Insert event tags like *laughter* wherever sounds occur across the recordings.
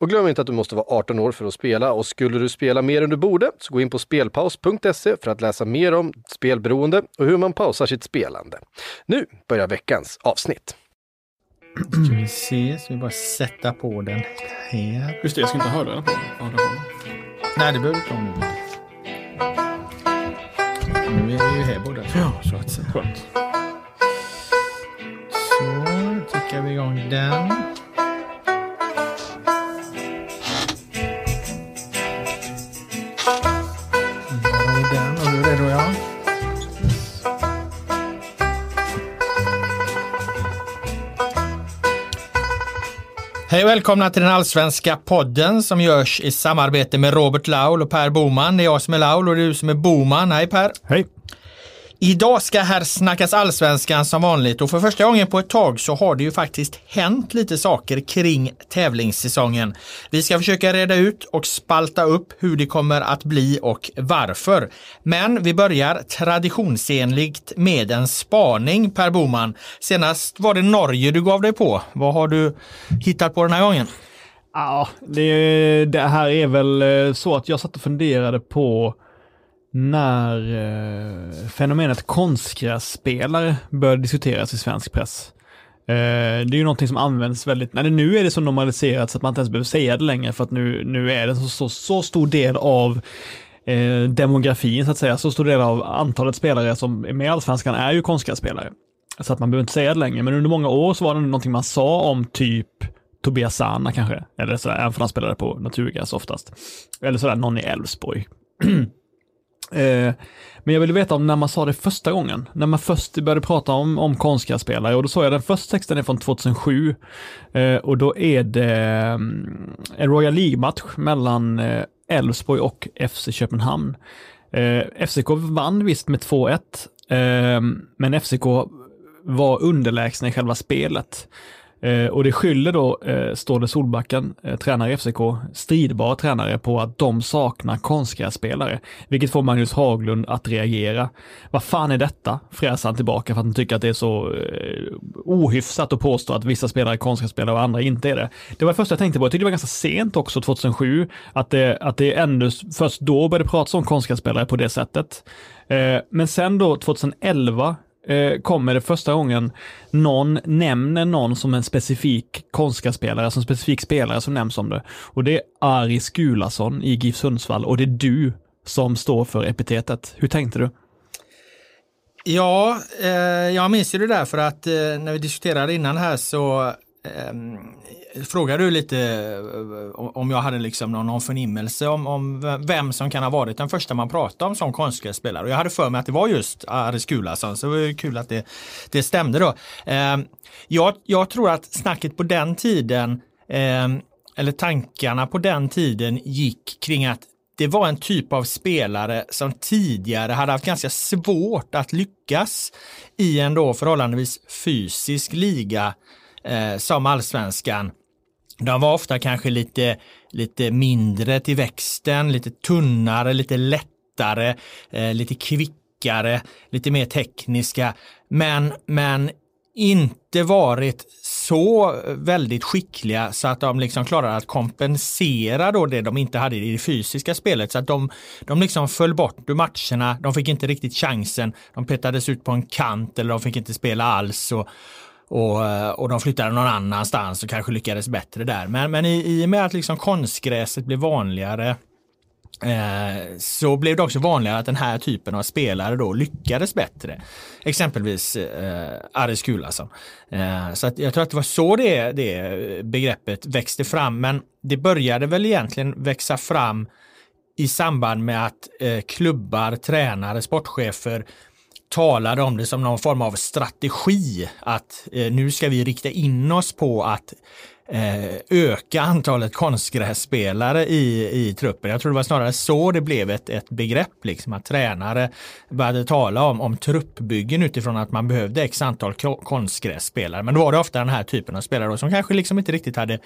Och glöm inte att du måste vara 18 år för att spela och skulle du spela mer än du borde så gå in på spelpaus.se för att läsa mer om spelberoende och hur man pausar sitt spelande. Nu börjar veckans avsnitt. Ska vi se, så vi bara sätta på den här. Just det, jag ska inte den. Ja, har Nej, det behöver du inte ha nu. Nu är vi ju här båda två. Ja, så att säga. Skönt. Så, trycker vi igång den. Är redo ja. Hej och välkomna till den allsvenska podden som görs i samarbete med Robert Laul och Per Boman. Det är jag som är Laul och det är du som är Boman. Hej Per! Hej. Idag ska här snackas allsvenskan som vanligt och för första gången på ett tag så har det ju faktiskt hänt lite saker kring tävlingssäsongen. Vi ska försöka reda ut och spalta upp hur det kommer att bli och varför. Men vi börjar traditionsenligt med en spaning Per Boman. Senast var det Norge du gav dig på. Vad har du hittat på den här gången? Ja, det, det här är väl eh, så att jag satt och funderade på när eh, fenomenet konstgrässpelare började diskuteras i svensk press. Eh, det är ju någonting som används väldigt, nej, nu är det så normaliserat så att man inte ens behöver säga det längre för att nu, nu är det så, så, så stor del av eh, demografin så att säga, så stor del av antalet spelare som är med i allsvenskan är ju konstgrässpelare. Så att man behöver inte säga det längre, men under många år så var det någonting man sa om typ Tobias Sana kanske, eller sådär, även för han spelade på naturgräs oftast. Eller sådär, någon i Elfsborg. *clears throat* Eh, men jag ville veta om när man sa det första gången, när man först började prata om, om konstgrässpelare och då sa jag den första texten är från 2007 eh, och då är det mm, en Royal League-match mellan eh, Elfsborg och FC Köpenhamn. Eh, FCK vann visst med 2-1, eh, men FCK var underlägsna i själva spelet. Eh, och det skyller då eh, Ståle Solbacken, eh, tränare i FCK, stridbar tränare på att de saknar konstgrässpelare, vilket får Magnus Haglund att reagera. Vad fan är detta? Fräser han tillbaka för att han tycker att det är så eh, ohyfsat att påstå att vissa spelare är konstgrässpelare och andra inte är det. Det var det första jag tänkte på. Jag tyckte det var ganska sent också, 2007, att det, att det ännu först då började pratas om konstgrässpelare på det sättet. Eh, men sen då 2011 eh, kommer det första gången någon nämner någon som en specifik konstgrässpelare, som en specifik spelare som nämns om det. Och det är Ari Skulason i GIF Sundsvall och det är du som står för epitetet. Hur tänkte du? Ja, eh, jag minns ju det där för att eh, när vi diskuterade innan här så ehm, Frågar frågade du lite eh, om jag hade liksom någon, någon förnimmelse om, om vem som kan ha varit den första man pratade om som konstgrässpelare. Och jag hade för mig att det var just Aris Skulason, så det var kul att det, det stämde då. Eh, jag, jag tror att snacket på den tiden, eh, eller tankarna på den tiden gick kring att det var en typ av spelare som tidigare hade haft ganska svårt att lyckas i en då förhållandevis fysisk liga eh, som allsvenskan. De var ofta kanske lite, lite mindre till växten, lite tunnare, lite lättare, eh, lite kvickare, lite mer tekniska. Men, men inte varit så väldigt skickliga så att de liksom klarade att kompensera då det de inte hade i det fysiska spelet. Så att de, de liksom föll bort ur matcherna. De fick inte riktigt chansen. De petades ut på en kant eller de fick inte spela alls. Och, och, eh, och de flyttade någon annanstans och kanske lyckades bättre där. Men, men i, i och med att liksom konstgräset blev vanligare Eh, så blev det också vanligare att den här typen av spelare då lyckades bättre. Exempelvis eh, Aris Gulason. Eh, så att jag tror att det var så det, det begreppet växte fram. Men det började väl egentligen växa fram i samband med att eh, klubbar, tränare, sportchefer talade om det som någon form av strategi. Att eh, nu ska vi rikta in oss på att eh, öka antalet konstgrässpelare i, i truppen. Jag tror det var snarare så det blev ett, ett begrepp, liksom att tränare började tala om, om truppbyggen utifrån att man behövde x antal konstgrässpelare. Men då var det ofta den här typen av spelare som kanske liksom inte riktigt hade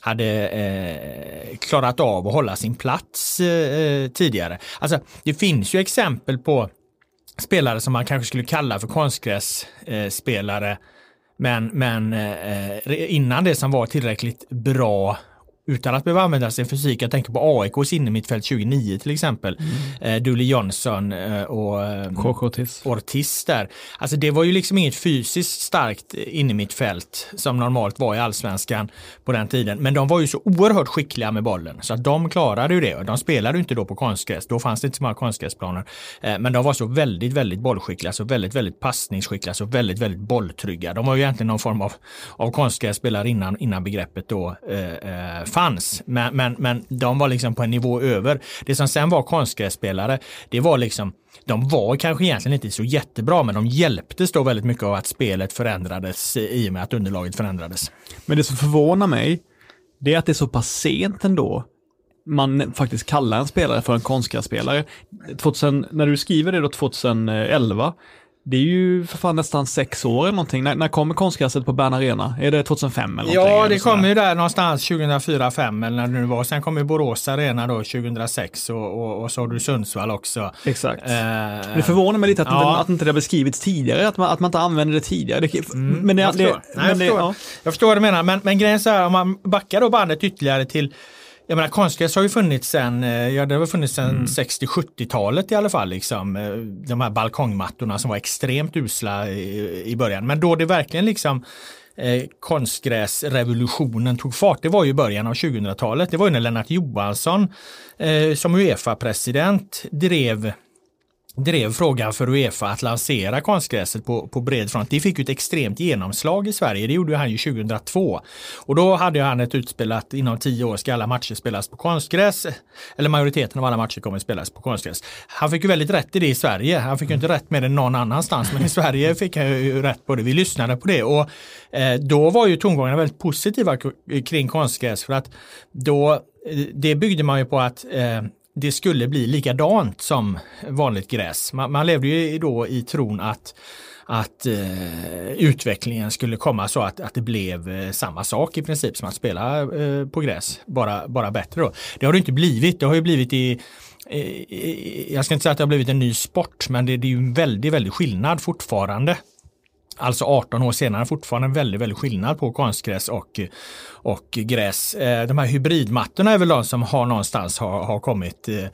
hade eh, klarat av att hålla sin plats eh, eh tidigare. Alltså, det finns ju exempel på spelare som man kanske skulle kalla för konstgrässpelare men, men eh, eh innan det som var tillräckligt bra utan att behöva använda sin fysik. Jag tänker på AIKs innermittfält 2009 till exempel. Mm. Eh, Dooley Johnson eh, och eh, Ortiz. Ortiz där. Alltså det var ju liksom inget fysiskt starkt innermittfält som normalt var i allsvenskan på den tiden. Men de var ju så oerhört skickliga med bollen så att de klarade ju det. De spelade ju inte då på konstgräs. Då fanns det inte så många konstgräsplaner. Eh, men de var så väldigt, väldigt bollskickliga, så väldigt, väldigt passningsskickliga, så väldigt, väldigt bolltrygga. De var ju egentligen någon form av, av konstgrässpelare innan, innan begreppet då eh, eh fanns. Men, men, men de var liksom på en nivå över. Det som sen var konstgrässpelare, det var liksom de var kanske egentligen inte så jättebra, men de hjälptes då väldigt mycket av att spelet förändrades i och med att underlaget förändrades. Men det som förvånar mig, det är att det är så pass sent ändå man faktiskt kallar en spelare för en konstgrässpelare. när du skriver det då 2011, det är ju för fan nästan sex år eller någonting. När, när kommer konstgräset på Bern Arena? Är det 2005 eller någonting? Ja, det kommer ju där någonstans 2004-2005 eller när det nu var. Sen kommer Borås Arena då 2006 och, och, och så har du Sundsvall också. Exakt. Eh, det förvånar mig lite att, ja. inte, att inte det har beskrivits tidigare, att man, att man inte använder det tidigare. Det, mm, men det, jag, förstår. Det, Nej, jag, förstår. Ja. jag förstår vad du menar, men, men grejen är så här, om man backar då bandet ytterligare till jag menar konstgräs har ju funnits sedan, eh, ja det har funnits sedan mm. 60-70-talet i alla fall. Liksom. Eh, de här balkongmattorna som var extremt usla i, i början. Men då det verkligen liksom eh, konstgräsrevolutionen tog fart, det var ju början av 2000-talet. Det var ju när Lennart Johansson eh, som Uefa-president drev drev frågan för Uefa att lansera konstgräset på, på bred front. Det fick ju ett extremt genomslag i Sverige. Det gjorde han ju 2002. Och då hade han ett utspel att inom tio år ska alla matcher spelas på konstgräs. Eller majoriteten av alla matcher kommer att spelas på konstgräs. Han fick ju väldigt rätt i det i Sverige. Han fick ju inte rätt med det någon annanstans. Men i *laughs* Sverige fick han ju rätt på det. Vi lyssnade på det. Och eh, då var ju tongångarna väldigt positiva kring konstgräs. För att då, eh, det byggde man ju på att eh, det skulle bli likadant som vanligt gräs. Man, man levde ju då i tron att att eh, utvecklingen skulle komma så att, att det blev eh, samma sak i princip som att spela eh, på gräs, bara, bara bättre då. Det har det inte blivit, det har ju blivit i jag ska inte säga att det har blivit en ny sport, men det, det är ju en väldigt, väldigt skillnad fortfarande Alltså 18 år senare fortfarande en väldigt, väldigt skillnad på konstgräs och, och gräs. Eh, de här hybridmattorna är väl de som har någonstans har, har kommit eh,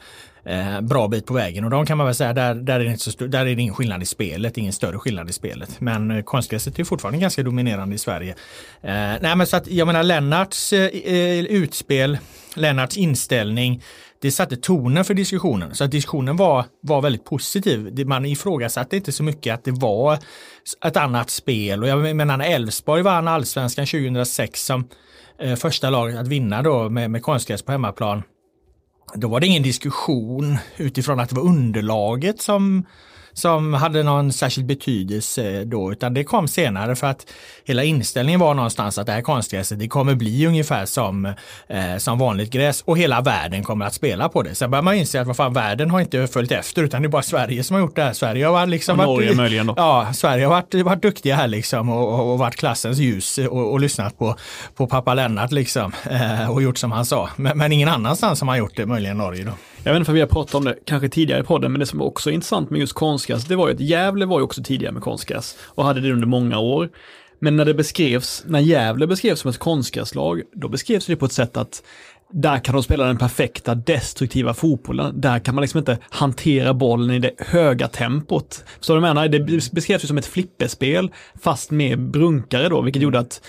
eh, bra bit på vägen och de kan man väl säga där, där, är det inte så stor, där är det ingen skillnad i spelet, ingen större skillnad i spelet. Men eh, konstgräset är fortfarande ganska dominerande i Sverige. Eh, nej men så att jag menar Lennarts eh, utspel, Lennarts inställning det satte tonen för diskussionen. Så att diskussionen var, var väldigt positiv. Man ifrågasatte inte så mycket att det var ett annat spel. Och jag menar när Elfsborg vann allsvenskan 2006 som eh, första laget att vinna då med, med konstgräs på hemmaplan. Då var det ingen diskussion utifrån att det var underlaget som som hade någon särskild betydelse då, utan det kom senare för att hela inställningen var någonstans att det här konstgräset, det kommer bli ungefär som, eh, som vanligt gräs och hela världen kommer att spela på det. Sen börjar man inse att vad fan, världen har inte följt efter utan det är bara Sverige som har gjort det här. Sverige har varit liksom... Och Norge varit, möjligen då. Ja, Sverige har varit, varit duktiga här liksom och, och, och varit klassens ljus och, och, lyssnat på, på pappa Lennart liksom eh, och gjort som han sa. Men, men ingen annanstans har man gjort det, möjligen Norge då. Jag vet inte om vi har pratat om det kanske tidigare i podden, men det som också är intressant med just konstgräs, det var ju att Gävle var ju också tidigare med konstgräs och hade det under många år. Men när det beskrevs, när Gävle beskrevs som ett konstgräslag, då beskrevs det på ett sätt att där kan de spela den perfekta destruktiva fotbollen. Där kan man liksom inte hantera bollen i det höga tempot. Så de menar, det beskrevs ju som ett flipperspel fast med brunkare då, vilket gjorde att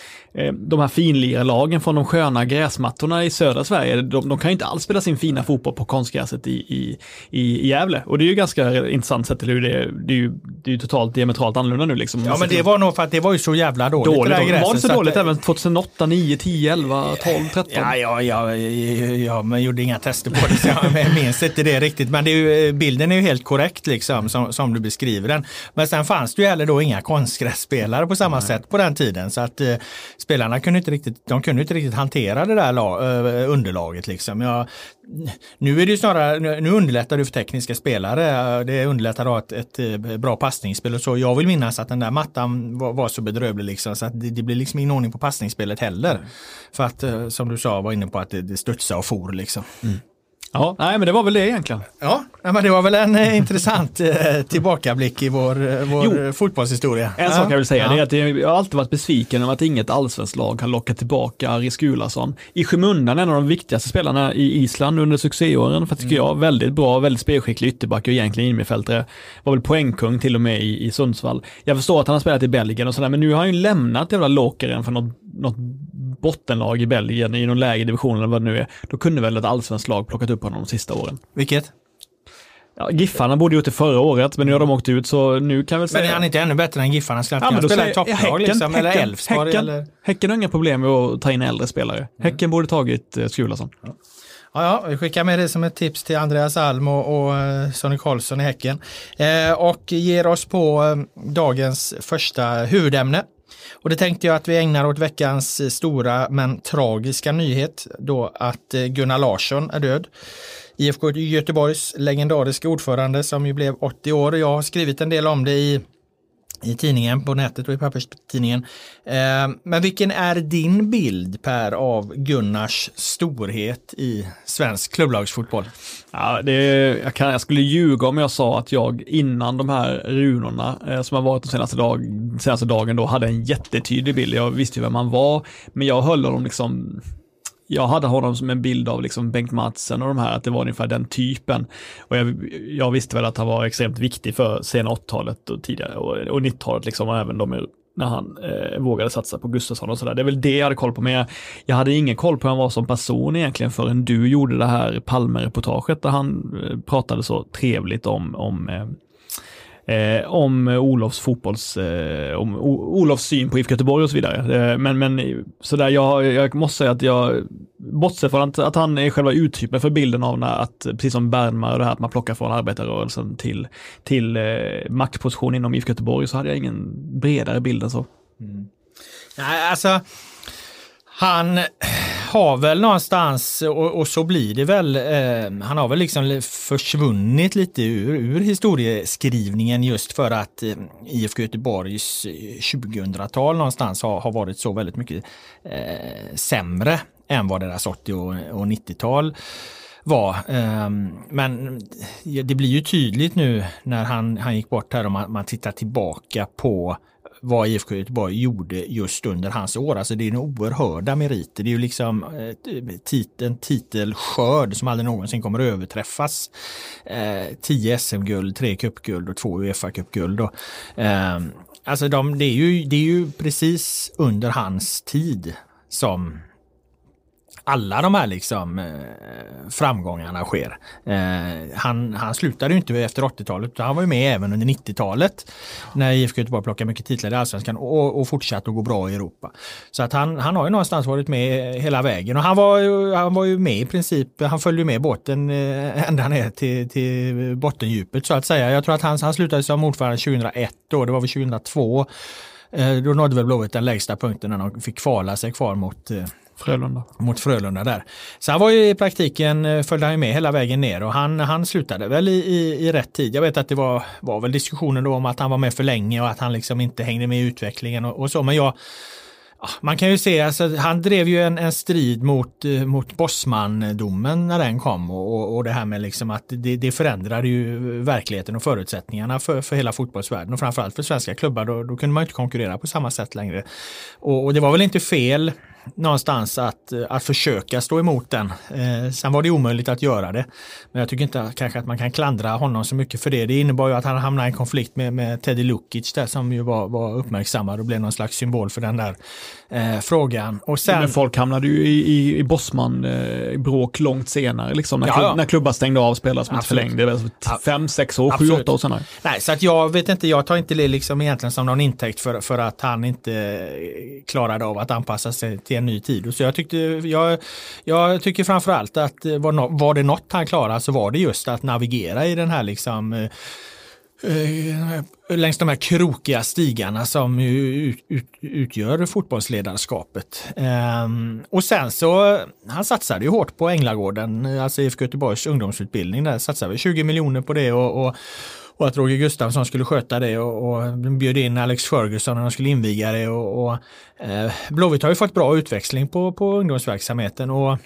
de här finlirarlagen från de sköna gräsmattorna i södra Sverige, de, de kan ju inte alls spela sin fina fotboll på konstgräset i, i, i, Gävle. Och det är ju ganska intressant sett till hur det, det är ju, det är ju totalt diametralt annorlunda nu liksom. Ja men det var nog för att det var ju så jävla dåligt. dåligt det där var det så, så dåligt att, även 2008, 9, 10, 11, 12, 13? Ja, ja, ja, ja men gjorde inga tester på det så jag *laughs* minns inte det riktigt. Men det är ju, bilden är ju helt korrekt liksom som, som du beskriver den. Men sen fanns det ju heller då inga konstgrässpelare på samma Nej. sätt på den tiden. Så att eh, spelarna kunde inte riktigt, de kunde inte riktigt hantera det där lag, underlaget. Liksom. Jag, nu är det snarare, nu underlättar det för tekniska spelare. Det underlättar då ett, ett eh, bra passningsspel och så. Jag vill minnas att den där mattan var, var så bedrövlig liksom, så att det, det blir liksom ingen ordning på passningsspelet heller. Mm. För att eh, som du sa, var inne på att det, det studsade och for liksom. Mm. Ja, nej men det var väl det egentligen. Ja, men det var väl en eh, intressant eh, tillbakablick i vår, eh, vår fotbollshistoria. En ja. sak jag vill säga ja. är att jag har alltid varit besviken över att inget allsvenskt lag har lockat tillbaka Aris Gulason. I skymundan en av de viktigaste spelarna i Island under succéåren, för tycker mm. jag, väldigt bra, väldigt spelskicklig ytterback och egentligen innermittfältare. Var väl poängkung till och med i, i Sundsvall. Jag förstår att han har spelat i Belgien och sådär, men nu har han ju lämnat jävla Lokeren för något, något bottenlag i Belgien i någon lägre division eller vad det nu är. Då kunde väl ett allsvenskt lag plockat upp honom de sista åren. Vilket? Ja, Giffarna borde gjort det förra året, men nu har de åkt ut så nu kan vi säga... Men är han inte ännu bättre än Giffarna? Skulle han ja, spela i topplag liksom? Eller Elfsborg? Häcken, eller? häcken har inga problem med att ta in äldre spelare. Mm. Häcken borde tagit eh, Skulason. Ja. Ja, ja, vi skickar med det som ett tips till Andreas Alm och, och uh, Sonny Karlsson i Häcken. Eh, och ger oss på eh, dagens första huvudämne. Och det tänkte jag att vi ägnar åt veckans eh, stora men tragiska nyhet då att eh, Gunnar Larsson är död. IFK Göteborgs legendariska ordförande som ju blev 80 år. Jag har skrivit en del om det i i tidningen, på nätet och i papperstidningen. Eh, men vilken är din bild Per av Gunnars storhet i svensk klubblagsfotboll? Ja, det, jag, kan, jag skulle ljuga om jag sa att jag innan de här runorna eh, som har varit de senaste, dag, senaste dagen då hade en jättetydlig bild. Jag visste ju vem han var, men jag höll honom liksom jag hade honom som en bild av liksom Bengt Madsen och de här, att det var ungefär den typen. Och jag, jag visste väl att han var extremt viktig för sena 80-talet och tidigare och, och 90-talet liksom, och även de när han eh, vågade satsa på Gustafsson och sådär. Det är väl det jag hade koll på, men jag, jag hade ingen koll på hur han var som person egentligen förrän du gjorde det här Palme-reportaget där han eh, pratade så trevligt om, om eh, eh, om Olofs fotbolls, eh, om Olofs syn på IFK Göteborg och så vidare. Eh, men, men sådär, jag, jag måste säga att jag, bortsett från att, att han är själva uttypen för bilden av när, att, precis som Bernmar och det här att man plockar från arbetarrörelsen till, till eh, maktposition inom IFK Göteborg så hade jag ingen bredare bild än så. Mm. Nej, alltså han har väl någonstans, och, och så blir det väl, eh, han har väl liksom försvunnit lite ur, ur historieskrivningen just för att eh, IFK Göteborgs eh, 2000-tal någonstans har, har varit så väldigt mycket eh, sämre än vad deras 80 och, och 90-tal var. Ehm, men det blir ju tydligt nu när han, han gick bort här om man, man tittar tillbaka på vad IFK Göteborg gjorde just under hans år. Alltså det är en oerhörda meriter. Det är ju liksom eh, en titelskörd som aldrig någonsin kommer att överträffas. Eh, tio SM-guld, tre cupguld och två Uefa-cupguld. Eh, alltså de, det, är ju, det är ju precis under hans tid som alla de här liksom, eh, framgångarna sker. Eh, han, han slutade ju inte efter 80-talet, han var ju med även under 90-talet när IFK Göteborg plockade mycket titlar i Allsvenskan och, och fortsatte att gå bra i Europa. Så att han, han har ju någonstans varit med hela vägen och han var, ju, han var ju med i princip, han följde med båten eh, ända ner till, till bottendjupet så att säga. Jag tror att han, han slutade som ordförande 2001 då, det var väl 2002 eh, då nådde väl Blåvitt den lägsta punkten när de fick kvala sig kvar mot eh, Frölunda. Mot Frölunda där. Så han var ju i praktiken, eh, följde han ju med hela vägen ner och han, han slutade väl i, i, i rätt tid. Jag vet att det var, var väl diskussioner då om att han var med för länge och att han liksom inte hängde med i utvecklingen och, och så. Men jag, man kan ju se, alltså, han drev ju en, en strid mot, eh, mot Bosman-domen när den kom och, och det här med liksom att det, det förändrade ju verkligheten och förutsättningarna för, för hela fotbollsvärlden och framförallt för svenska klubbar. Då, då kunde man inte konkurrera på samma sätt längre. Och, och det var väl inte fel någonstans att, att försöka stå emot den. Eh, sen var det omöjligt att göra det. Men jag tycker inte kanske att man kan klandra honom så mycket för det. Det innebar ju att han hamnade i en konflikt med, med Teddy Lukic där som ju var, var uppmärksammad och blev någon slags symbol för den där eh, frågan. Och sen, Men folk hamnade ju i, i, i Bosman eh, långt senare, liksom, när, Ja, ja. när klubbar stängde av spelare som inte förlängde. Fem, sex år, sju, Absolut. åtta år senare. Nej, så att jag vet inte, jag tar inte det liksom egentligen som någon intäkt för, för att han inte eh, klarade av att anpassa sig till en ny tid. Så jag, tyckte, jag, jag tycker framförallt att eh, var, var det något han klarade så var det just att navigera i den här liksom eh, eh, längs de här krokiga stigarna som ut, ut, utgör fotbollsledarskapet. Ehm, och sen så, han satsade ju hårt på Änglagården, alltså IFK Göteborgs ungdomsutbildning där, satsade vi 20 miljoner på det och, och och att Roger Gustafsson skulle sköta det och, och de bjöd in Alex Ferguson när de skulle inviga det. Och, och, eh, Blåvitt har ju fått bra utväxling på, på ungdomsverksamheten och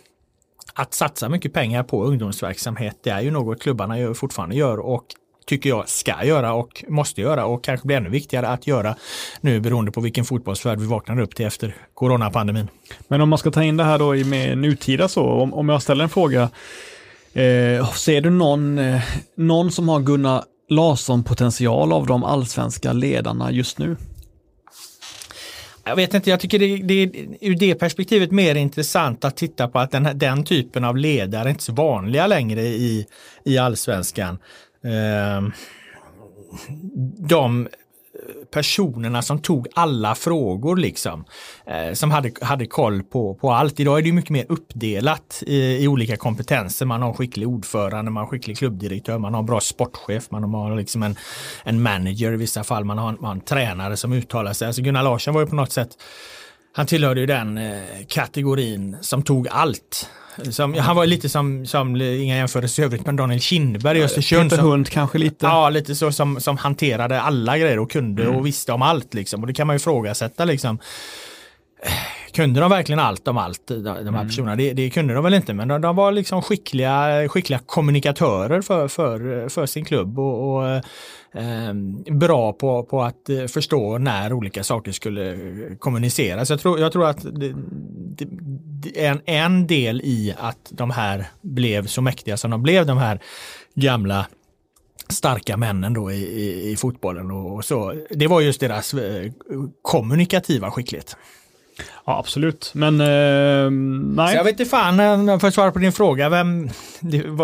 att satsa mycket pengar på ungdomsverksamhet det är ju något klubbarna gör, fortfarande gör och tycker jag ska göra och måste göra och kanske blir ännu viktigare att göra nu beroende på vilken fotbollsvärld vi vaknar upp till efter coronapandemin. Men om man ska ta in det här då i med nutida så, om, om jag ställer en fråga, eh, ser du någon, eh, någon som har Gunnar Larsson-potential av de allsvenska ledarna just nu? Jag vet inte, jag tycker det, det är ur det perspektivet mer intressant att titta på att den, här- den typen av ledare är inte så vanliga längre i, i allsvenskan. Eh, de personerna som tog alla frågor liksom. Eh, som hade, hade koll på, på allt. Idag är det mycket mer uppdelat i, i olika kompetenser. Man har en skicklig ordförande, man har en skicklig klubbdirektör, man har en bra sportchef, man har liksom en, en manager i vissa fall, man har en, man har en tränare som uttalar sig. Alltså Gunnar Larsson var ju på något sätt han tillhörde ju den eh, kategorin som tog allt. Som, han var lite som, som inga jämförelser i övrigt, men Daniel Kindberg i Östersund. Peter Hund kanske lite? Ja, lite så som, som hanterade alla grejer och kunde och visste om allt liksom. Och det kan man ju ifrågasätta liksom. Kunde de verkligen allt om allt, de, här personerna? Det, det kunde de väl inte, men de, de var liksom skickliga, skickliga kommunikatörer för, för, för sin klubb och, och eh, bra på, på att eh, förstå när olika saker skulle kommuniceras. Jag tror, jag tror att det, det, en, en del i att de här blev så mäktiga som de blev, de här gamla starka männen då i, i, i fotbollen och, och så. Det var just deras eh, kommunikativa skicklighet. Ja, absolut. Men eh, nej. Så jag vet inte fan, eh, för att svara på din fråga, vem,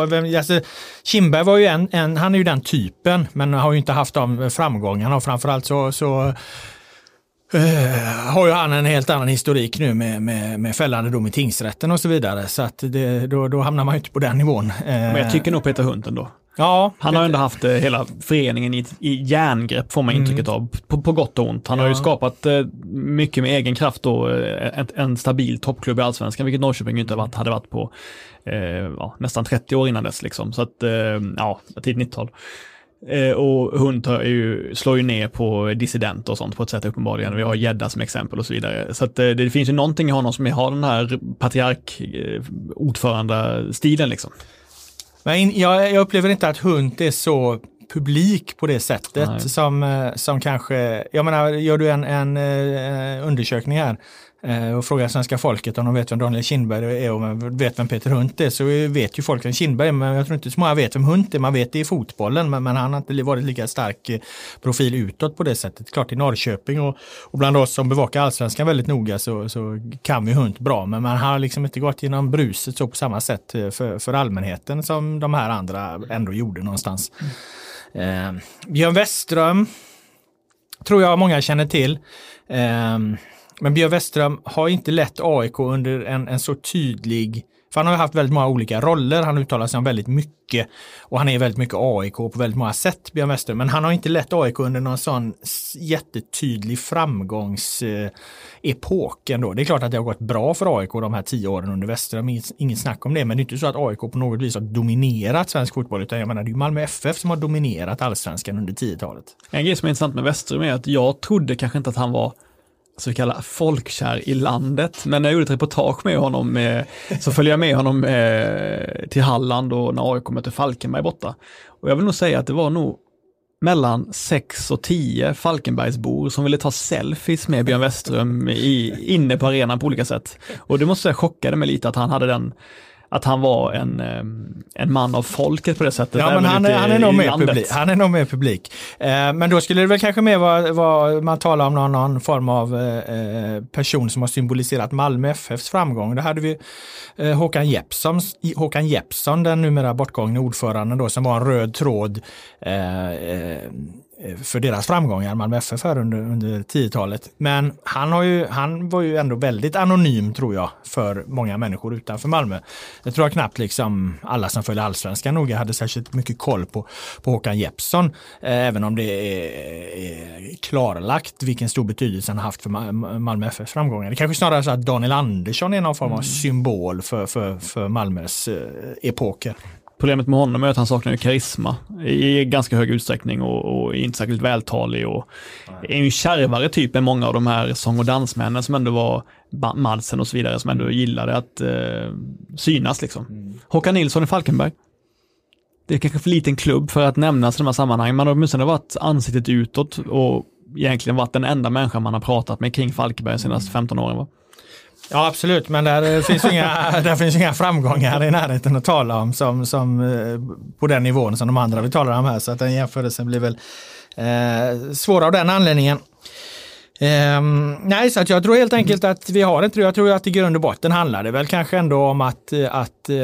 vem alltså, Kindberg var ju en, en, han är ju den typen, men har ju inte haft de framgångarna och framförallt så, så eh, har ju han en helt annan historik nu med, med, med fällande dom i tingsrätten och så vidare. Så att det, då, då hamnar man ju inte på den nivån. Eh, Men jag tycker nog Peter Hund ändå. Ja, Han har ändå haft eh, hela föreningen i, i järngrepp får man intrycket av, på, på gott och ont. Han har ju Mm. Ja. skapat eh, mycket med egen kraft då, eh, en, en stabil toppklubb i allsvenskan, vilket Norrköping inte varit, hade varit på eh, ja, nästan 30 år innan dess. Liksom. Så att, eh, ja, tidigt 90-tal. Eh, och Hund tar ju, slår ju ner på dissidenter och sånt på ett sätt uppenbarligen. Vi har Gädda som exempel och så vidare. Så att, det finns ju någonting i honom som har den här patriark, eh, ordförande-stilen liksom. Men jag, jag upplever inte att Hunt är så publik på det sättet Nej. som, eh, som kanske, jag menar, gör du en, en eh, undersökning här Eh, och frågar svenska folket om de vet vem Daniel Kindberg är och vet vem Peter Hunt är så vet ju folk vem Kindberg är men jag tror inte så många vet vem Hunt är. Man vet det i fotbollen men, men han har inte varit lika stark eh, profil utåt på det sättet. Klart i Norrköping och, och bland oss som bevakar allsvenskan väldigt noga så, så kan vi Hunt bra men man har liksom inte gått genom bruset så på samma sätt eh, för, för allmänheten som de här andra ändå gjorde någonstans. Eh, Björn Westström tror jag många känner till. Eh, men Björn Westström har inte lett AIK under en, en så tydlig för han har haft väldigt många olika roller, han uttalar sig om väldigt mycket och han är väldigt mycket AIK på väldigt många sätt, Björn Wester, Men han har inte lett AIK under någon sån jättetydlig framgångsepok eh, ändå. Det är klart att det har gått bra för AIK de här tio åren under Westström, inget, snack om det. Men det är inte så att AIK på något vis har dominerat svensk fotboll, utan jag menar det är ju Malmö FF som har dominerat allsvenskan under 10-talet. En grej som är intressant med Westström är att jag trodde kanske inte att han var så kallad folkkär i landet. Men när jag gjorde ett reportage med honom eh, så följde jag med honom eh, till Halland och när AIK mötte Falkenberg borta. Och jag vill nog säga att det var nog mellan 6 och 10 Falkenbergsbor som ville ta selfies med Björn Westström i, inne på arenan på olika sätt. Och det måste jag chockade mig lite att han hade den att han var en, eh, en man av folket på det sättet. Ja, men han, är, han, är nog med publik. han är nog med publik. Eh, men då skulle det väl kanske mer vara, vara man talar om någon, någon form av eh, eh person som har symboliserat Malmö FFs framgång. Då hade vi eh, Håkan, Jeppsson, Håkan Jeppsson, den numera bortgångne ordföranden då, som var en röd tråd eh, Eh, för deras framgångar, Malmö FF här under, under 10-talet. Men han, har ju, han var ju ändå väldigt anonym tror jag för många människor utanför Malmö. Jag tror jag knappt liksom alla som följer allsvenskan noga hade särskilt mycket koll på, på Håkan Jeppsson. Eh, även om det är, är klarlagt vilken stor betydelse han har haft för Malmö FF framgångar. Det kanske snarare är så att Daniel Andersson är någon form av mm. symbol för, för, för Malmös eh, epoker. Problemet med honom är att han saknar karisma i ganska hög utsträckning och, och är inte särskilt vältalig och är en kärvare typ än många av de här sång och dansmännen som ändå var Madsen och så vidare som ändå gillade att eh, synas liksom. Mm. Håkan Nilsson i Falkenberg. Det är kanske för liten klubb för att nämnas i de här sammanhangen. Man har åtminstone varit ansiktet utåt och egentligen varit den enda människan man har pratat med kring Falkenberg de senaste 15 åren. Va? Ja absolut, men där eh, finns inga, *laughs* där finns inga framgångar i närheten att tala om som, som eh, på den nivån som de andra vi talar om här. Så att den jämförelsen blir väl eh, svår av den anledningen. Um, nej, så att jag tror helt enkelt att vi har inte Jag tror att i grund och botten handlar det väl kanske ändå om att, att uh,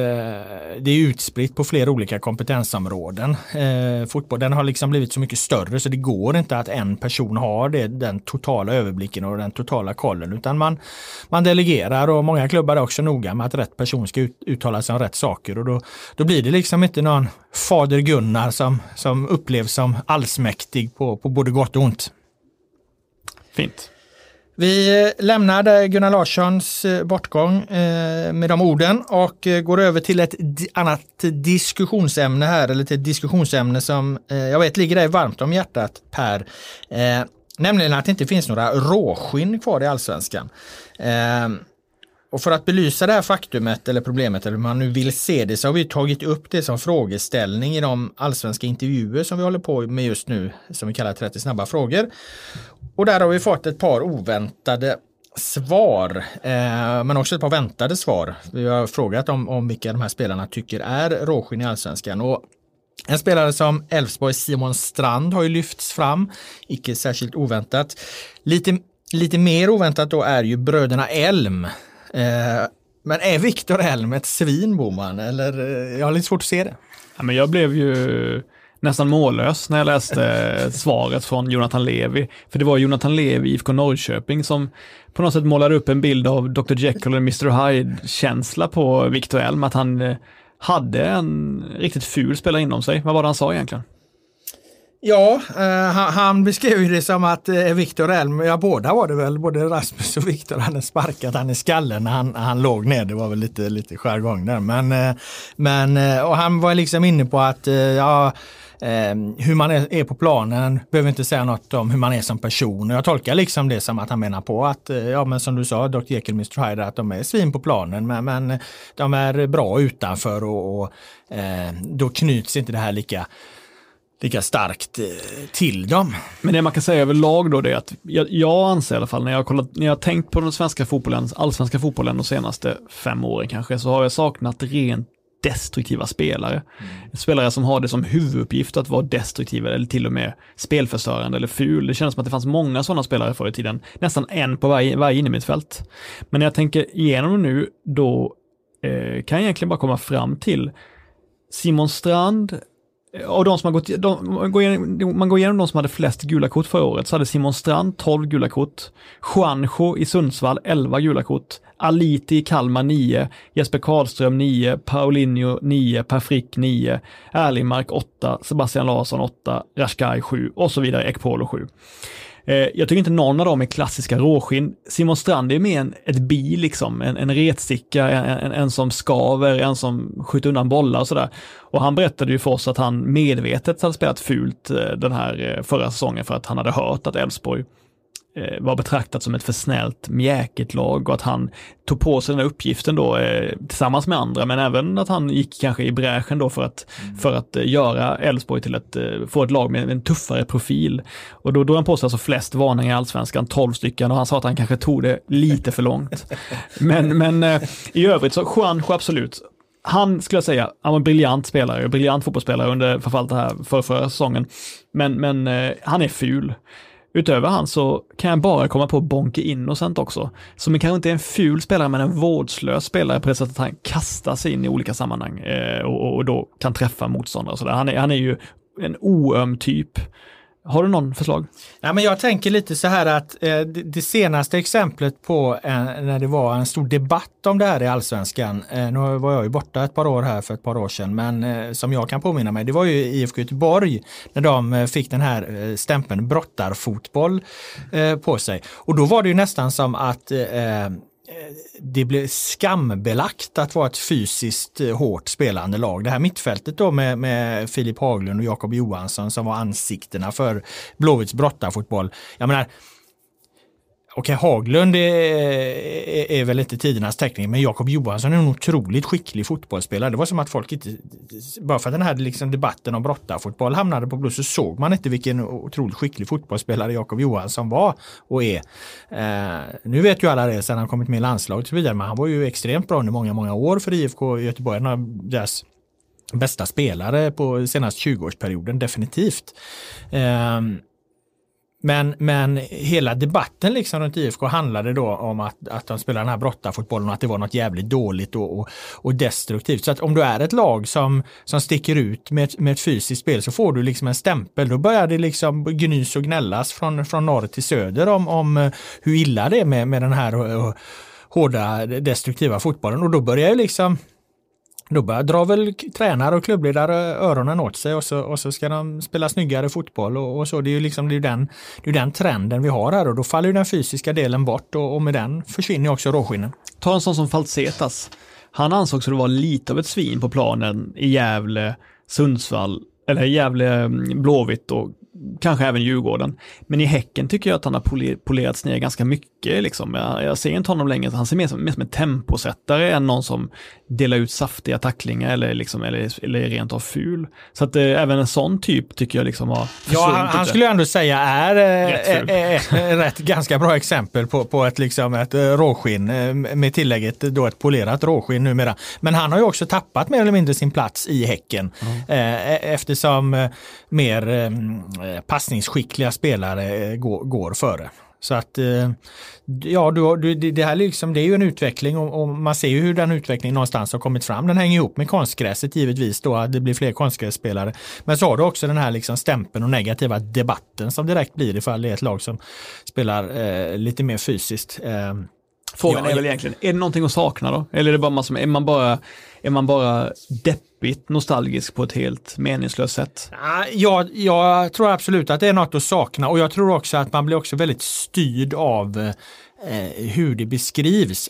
det är utspritt på flera olika kompetensområden. Eh, uh, fotbollen har liksom blivit så mycket större så det går inte att en person har det, den totala överblicken och den totala kollen utan man, man delegerar och många klubbar är också noga med att rätt person ska ut, uttala sig om rätt saker och då, då blir det liksom inte någon fader Gunnar som, som upplevs som allsmäktig på, på både gott och ont. Fint. Vi eh, lämnar Gunnar Larssons eh, bortgång eh, med de orden och går över till ett annat diskussionsämne här, eller till ett diskussionsämne som jag vet ligger dig varmt om hjärtat Per. Nämligen att det inte finns några råskinn kvar i allsvenskan. Och för att belysa det här faktumet eller problemet eller hur man nu vill se det så har vi tagit upp det som frågeställning i de allsvenska intervjuer som vi håller på med just nu som vi kallar 30 snabba frågor. Och där har vi fått ett par oväntade svar, eh, men också ett par väntade svar. Vi har frågat om, om vilka de här spelarna tycker är råskinn i allsvenskan. Och en spelare som Elfsborg Simon Strand har ju lyfts fram, icke särskilt oväntat. Lite, lite mer oväntat då är ju bröderna Elm Eh, men är Viktor Elm ett svin, Boman? Eller eh, jag har lite svårt att se det. Ja, men jag blev ju nästan mållös när jag läste *laughs* svaret från Jonathan Levi. För det var Jonathan Levi, IFK Norrköping, som på något sätt målade upp en bild av Dr. Jekyll och Mr. Hyde-känsla på Viktor Elm, att han eh, hade en riktigt ful spelare inom sig. Vad var det han sa egentligen? Ja, eh, han, beskrev det som att eh, Viktor Elm, ja båda var det väl, både Rasmus och Viktor hade sparkat han i skallen när han, han låg ner. Det var väl lite, lite jargong där. Men, eh, men, eh, och han var liksom inne på att eh, ja, eh, hur man är, är, på planen behöver inte säga något om hur man är som person. Jag tolkar liksom det som att han menar på att, eh, ja men som du sa, Dr. Jekyll Mr. Hyde, att de är svin på planen men, men de är bra utanför och, och eh, då knyts inte det här lika lika starkt eh, till dem. Men det man kan säga överlag då det är att jag, jag anser i alla fall när jag har kollat, när jag har tänkt på den svenska fotbollen, allsvenska fotbollen de senaste fem åren kanske, så har jag saknat rent destruktiva spelare. Mm. Spelare som har det som huvuduppgift att vara destruktiva eller till och med spelförstörande eller ful. Det känns som att det fanns många sådana spelare förr i tiden, nästan en på varje, varje innermittfält. Men när jag tänker igenom nu, då eh, kan jag egentligen bara komma fram till Simon Strand, av de som har gått, de, man, går igenom, man går igenom de som hade flest gula kort förra året, så hade Simon Strand 12 gula kort, Juanjo i Sundsvall 11 gula kort, Aliti i Kalmar 9, Jesper Karlström 9, Paulinho 9, Per Frick 9, Erlingmark 8, Sebastian Larsson 8, Rashkai 7 och så vidare, Ekpolo 7. Eh, jag tycker inte någon av dem är klassiska råskinn. Simon Strand är mer en, ett bi liksom, en, en retsticka, en, en, en, som skaver, en som skjuter undan bollar och sådär. Och han berättade ju för oss att han medvetet hade spelat fult eh, den här eh, förra säsongen för att han hade hört att Elfsborg var betraktat som ett för snällt mjäkigt lag och att han tog på sig den här uppgiften då eh, tillsammans med andra, men även att han gick kanske i bräschen då för att, mm. för att eh, göra Elfsborg till eh, få ett lag med en tuffare profil. Och då drog han på sig alltså flest varningar i allsvenskan, 12 stycken, och han sa att han kanske tog det lite för långt. *laughs* Men, men eh, i övrigt så Juanjo absolut, han skulle jag säga, han var en briljant spelare, briljant fotbollsspelare under framförallt det här för förra säsongen. Men, men eh, han är ful. Utöver han så kan jag bara komma på Bonke Innocent också, som kanske inte är en ful spelare men en vårdslös spelare på det sättet att han kastar sig in i olika sammanhang eh, och, och, då kan träffa motståndare och sådär. Han är, han är ju en oöm typ har du någon förslag? Ja, men jag tänker lite så här att eh, det, senaste exemplet på eh, när det var en stor debatt om det här i allsvenskan, eh, nu var jag ju borta ett par år här för ett par år sedan, men eh, som jag kan påminna mig, det var ju IFK Göteborg när de eh, fick den här eh, stämpeln brottarfotboll eh, på sig. Och då var det ju nästan som att eh, det blev skambelagt att vara ett fysiskt eh, hårt spelande lag. Det här mittfältet då med, med Filip Haglund och Jakob Johansson som var ansiktena för Blåvitts brottarfotboll. Jag menar, Okej, Haglund är, är, är, väl inte tidernas teckning, men Jakob Johansson är en otroligt skicklig fotbollsspelare. Det var som att folk inte, bara för att den här liksom debatten om brottarfotboll hamnade på plus så såg man inte vilken otroligt skicklig fotbollsspelare Jakob Johansson var och är. Eh, nu vet ju alla det sedan han kommit med i landslaget och så vidare, men han var ju extremt bra under många, många år för IFK Göteborg. En av deras bästa spelare på senaste 20-årsperioden, definitivt. Eh, men, men hela debatten liksom runt IFK handlade då om att, att de spelar den här brottarfotbollen och att det var något jävligt dåligt och, och, och, destruktivt. Så att om du är ett lag som, som sticker ut med ett, med ett fysiskt spel så får du liksom en stämpel. Då börjar det liksom gnys och gnällas från, från norr till söder om, om eh, hur illa det är med, med den här eh, hårda destruktiva fotbollen och då börjar ju liksom då börjar väl tränare och klubbledare öronen åt sig och så, och så ska de spela snyggare fotboll och, och så. Det är ju liksom det är den, det är den trenden vi har här och då faller den fysiska delen bort och, och med den försvinner också råskinnen. Ta en sån som Falsetas. Han ansågs vara lite av ett svin på planen i Gävle, Sundsvall, eller Gävle, mm, Blåvitt och kanske även Djurgården. Men i Häcken tycker jag att han har polerats ner ganska mycket. Liksom. Jag, jag ser inte honom längre, han ser mer som, mer som en temposättare än någon som delar ut saftiga tacklingar eller, liksom, eller, eller rent av ful. Så att eh, även en sån typ tycker jag liksom har Ja, han, han skulle jag ändå säga är rätt, äh, äh, rätt ganska bra exempel på, på ett, liksom, ett råskinn med tillägget då ett polerat råskinn numera. Men han har ju också tappat mer eller mindre sin plats i Häcken mm. eftersom mer Eh, passningsskickliga spelare eh, går, går före. Så att eh, ja, du, du, det här liksom, det är ju en utveckling och, och, man ser ju hur den utvecklingen någonstans har kommit fram. Den hänger ihop med konstgräset givetvis då, att det blir fler konstgrässpelare. Men så har du också den här liksom stämpeln och negativa debatten som direkt blir ifall det är ett lag som spelar eh, lite mer fysiskt. Eh, Frågan ja, är väl egentligen, är det någonting att sakna då? Eller är, det bara massor, är, man bara, är man bara deppigt nostalgisk på ett helt meningslöst sätt? Ja, jag tror absolut att det är något att sakna och jag tror också att man blir också väldigt styrd av eh, hur det beskrivs.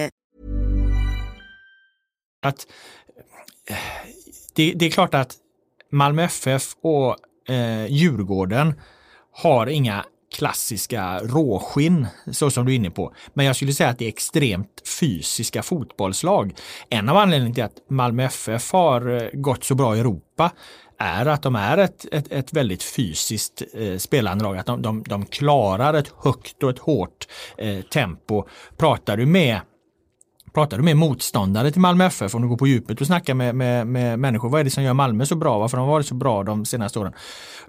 Att, det, det, är klart att Malmö FF och eh, Djurgården har inga klassiska råskinn, så som du är inne på. Men jag skulle säga att det är extremt fysiska fotbollslag. En av anledningarna till att Malmö FF har eh, gått så bra i Europa är att de är ett, ett, ett väldigt fysiskt eh, spelande lag. Att de, de, de klarar ett högt och ett hårt eh, tempo. Pratar du med Pratar du med motståndare till Malmö FF, om du går på djupet och snackar med, med, med människor, vad är det som gör Malmö så bra? Varför har de varit så bra de senaste åren?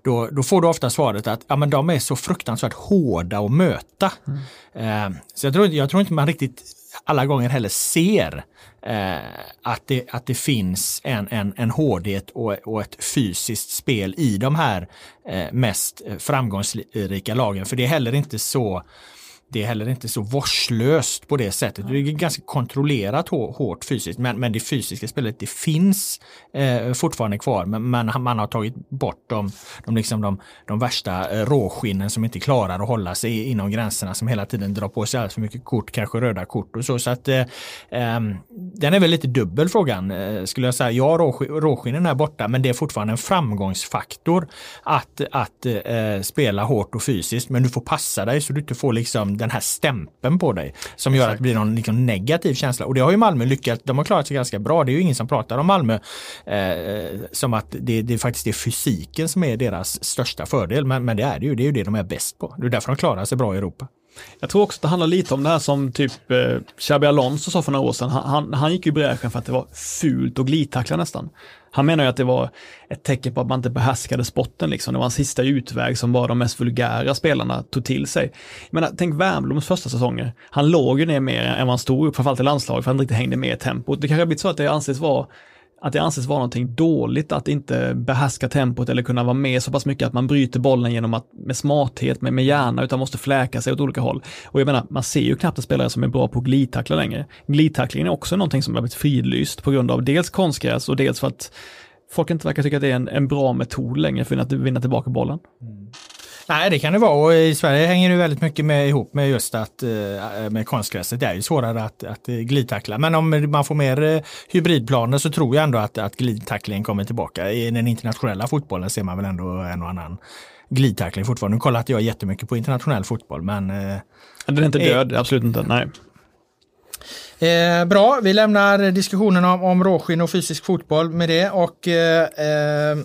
Då, då får du ofta svaret att ja, men de är så fruktansvärt hårda att möta. Mm. Eh, så jag tror, jag tror inte man riktigt alla gånger heller ser eh, att, det, att det finns en, en, en hårdhet och, och ett fysiskt spel i de här eh, mest framgångsrika lagen. För det är heller inte så det är heller inte så vårdslöst på det sättet. Det är ganska kontrollerat hårt fysiskt men, men det fysiska spelet det finns eh, fortfarande kvar men, men, man har tagit bort de, de, liksom de, de värsta eh, råskinnen som inte klarar att hålla sig inom gränserna som hela tiden drar på sig alldeles för mycket kort, kanske röda kort och så. så att, eh, ehm, den är väl lite dubbel frågan eh, skulle jag säga. Ja, råskinnen är borta men det är fortfarande en framgångsfaktor att, att eh, spela hårt och fysiskt men du får passa dig så du inte får liksom den här stämpeln på dig som gör Exakt. att det blir någon liksom negativ känsla. Och det har ju Malmö lyckats, de har klarat sig ganska bra. Det är ju ingen som pratar om Malmö eh, som att det, det faktiskt är fysiken som är deras största fördel. Men, men det är det ju, det är ju det de är bäst på. Det är därför de klarar sig bra i Europa. Jag tror också att det handlar lite om det här som typ eh, Xabi Alonso sa för några år sedan. Han, han, han gick ju i bräschen för att det var fult och glidtackla nästan. Han menar ju att det var ett tecken på att man inte behärskade spotten liksom. Det var en sista utväg som bara de mest vulgära spelarna tog till sig. Jag menar, tänk Wernbloms första säsonger. Han låg ju ner mer än vad han stod upp, framförallt i landslaget, för han inte riktigt hängde med i tempot. Det kanske har blivit så att det anses vara att det anses vara någonting dåligt att inte behärska tempot eller kunna vara med så pass mycket att man bryter bollen genom att med smarthet, med, med hjärna, utan måste fläka sig åt olika håll. Och jag menar, man ser ju knappt en spelare som är bra på glidtackla längre. Glidtacklingen är också någonting som har blivit fridlyst på grund av dels konstgräs och dels för att folk inte verkar tycka att det är en, en bra metod längre för att vinna tillbaka bollen. Mm. Nej, det kan det vara och i Sverige hänger det väldigt mycket med ihop med just att eh, med konstgräset. Det är ju svårare att, att glidtackla. Men om man får mer eh, hybridplaner så tror jag ändå att, att glidtacklingen kommer tillbaka. I den internationella fotbollen ser man väl ändå en och annan glidtackling fortfarande. Nu kollar inte jag jättemycket på internationell fotboll men... Den är inte död, absolut inte. Nej. Eh, bra, vi lämnar diskussionen om, om råskinn och fysisk fotboll med det och eh, eh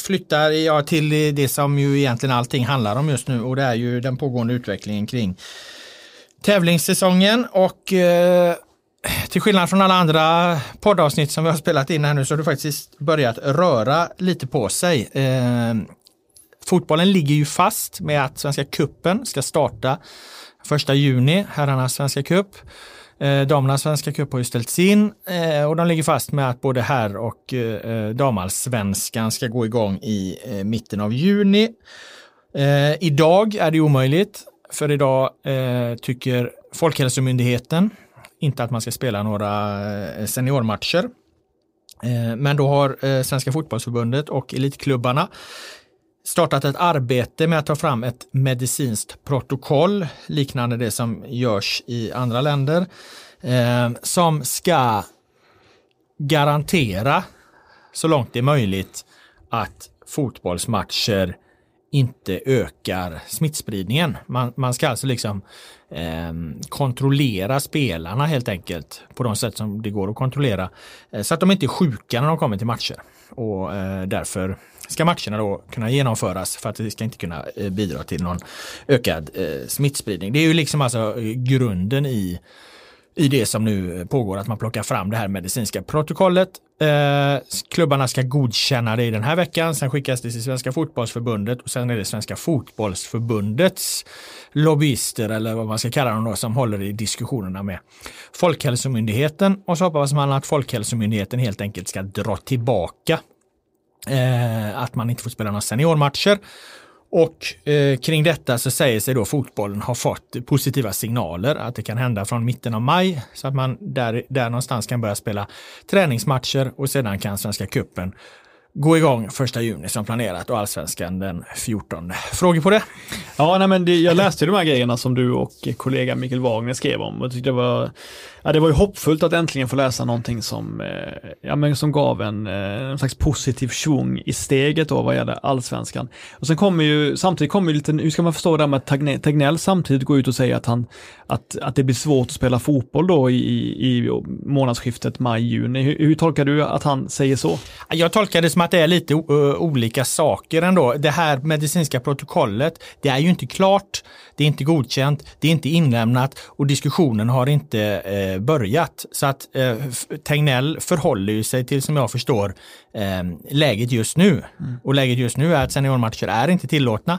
flyttar jag till det som ju egentligen allting handlar om just nu och det är ju den pågående utvecklingen kring tävlingssäsongen och eh, till skillnad från alla andra poddavsnitt som vi har spelat in här nu så har det faktiskt börjat röra lite på sig. Eh, fotbollen ligger ju fast med att Svenska kuppen ska starta första juni, herrarnas Svenska cup. Eh, damernas svenska cup har ju ställts in eh, och de ligger fast med att både herr och eh, damallsvenskan ska gå igång i eh, mitten av juni. Eh, idag är det omöjligt, för idag eh, tycker Folkhälsomyndigheten inte att man ska spela några eh, seniormatcher. Eh, men då har eh, Svenska fotbollsförbundet och elitklubbarna startat ett arbete med att ta fram ett medicinskt protokoll liknande det som görs i andra länder eh, som ska garantera så långt det är möjligt att fotbollsmatcher inte ökar smittspridningen. Man, man ska alltså liksom eh, kontrollera spelarna helt enkelt på de sätt som det går att kontrollera eh, så att de inte är sjuka när de kommer till matcher och eh, därför ska matcherna då kunna genomföras för att det ska inte kunna eh, bidra till någon ökad eh, smittspridning. Det är ju liksom alltså eh, grunden i i det som nu eh, pågår, att man plockar fram det här medicinska protokollet. Eh, klubbarna ska godkänna det i den här veckan, sen skickas det till Svenska fotbollsförbundet och sen är det Svenska fotbollsförbundets lobbyister eller vad man ska kalla dem då, som håller i diskussionerna med Folkhälsomyndigheten och så hoppas man att Folkhälsomyndigheten helt enkelt ska dra tillbaka eh, att man inte får spela några seniormatcher. Och eh, kring detta så säger sig då fotbollen ha fått positiva signaler att det kan hända från mitten av maj så att man där, där någonstans kan börja spela träningsmatcher och sedan kan Svenska cupen gå igång första juni som planerat och allsvenskan den 14. Frågor på det? Ja, nej, men det, jag läste de här grejerna som du och kollega Mikael Wagner skrev om och tyckte det var, ja, det var ju hoppfullt att äntligen få läsa någonting som, eh, ja, men som gav en, eh, en slags positiv svung i steget då vad gäller allsvenskan. Och sen kommer ju, samtidigt kommer ju lite, hur ska man förstå det här med att Tegnell samtidigt går ut och säger att han, att, att det blir svårt att spela fotboll då i, i månadsskiftet maj-juni. Hur, hur, tolkar du att han säger så? Jag tolkar det som att det är lite olika saker ändå. Det här medicinska protokollet, det är ju inte klart, det är inte godkänt, det är inte inlämnat och diskussionen har inte eh, börjat. Så att eh, Tegnell förhåller ju sig till, som jag förstår, eh, läget just nu. Mm. Och läget just nu är att seniormatcher är inte tillåtna.